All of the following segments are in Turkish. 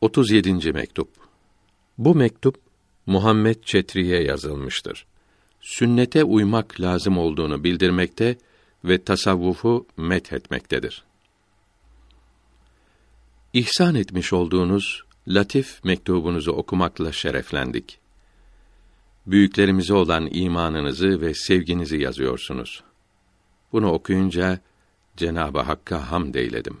37. mektup. Bu mektup Muhammed Çetri'ye yazılmıştır. Sünnete uymak lazım olduğunu bildirmekte ve tasavvufu methetmektedir. İhsan etmiş olduğunuz latif mektubunuzu okumakla şereflendik. Büyüklerimize olan imanınızı ve sevginizi yazıyorsunuz. Bunu okuyunca Cenabı Hakk'a hamd eyledim.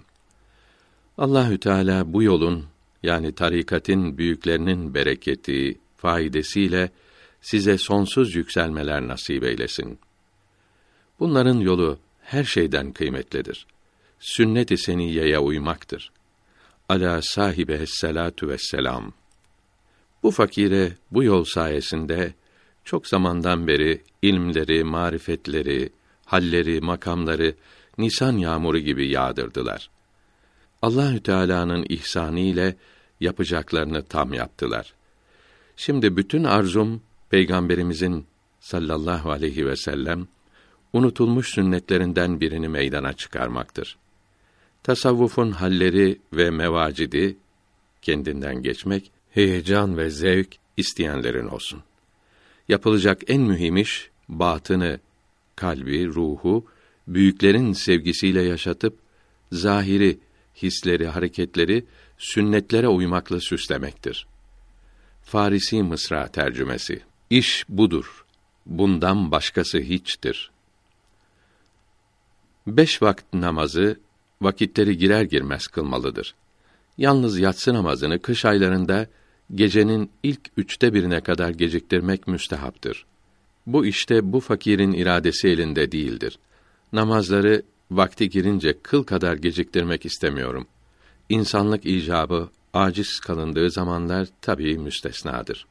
Allahü Teala bu yolun yani tarikatin büyüklerinin bereketi, faidesiyle size sonsuz yükselmeler nasip eylesin. Bunların yolu her şeyden kıymetlidir. Sünnet-i seniyeye uymaktır. Ala sahibe salatu vesselam. Bu fakire bu yol sayesinde çok zamandan beri ilmleri, marifetleri, halleri, makamları nisan yağmuru gibi yağdırdılar. Allahü Teala'nın ihsanı ile yapacaklarını tam yaptılar. Şimdi bütün arzum peygamberimizin sallallahu aleyhi ve sellem unutulmuş sünnetlerinden birini meydana çıkarmaktır. Tasavvufun halleri ve mevacidi kendinden geçmek, heyecan ve zevk isteyenlerin olsun. Yapılacak en mühim iş batını, kalbi, ruhu büyüklerin sevgisiyle yaşatıp zahiri hisleri, hareketleri sünnetlere uymakla süslemektir. Farisi Mısra tercümesi. İş budur. Bundan başkası hiçtir. Beş vakit namazı vakitleri girer girmez kılmalıdır. Yalnız yatsı namazını kış aylarında gecenin ilk üçte birine kadar geciktirmek müstehaptır. Bu işte bu fakirin iradesi elinde değildir. Namazları vakti girince kıl kadar geciktirmek istemiyorum. İnsanlık icabı aciz kalındığı zamanlar tabii müstesnadır.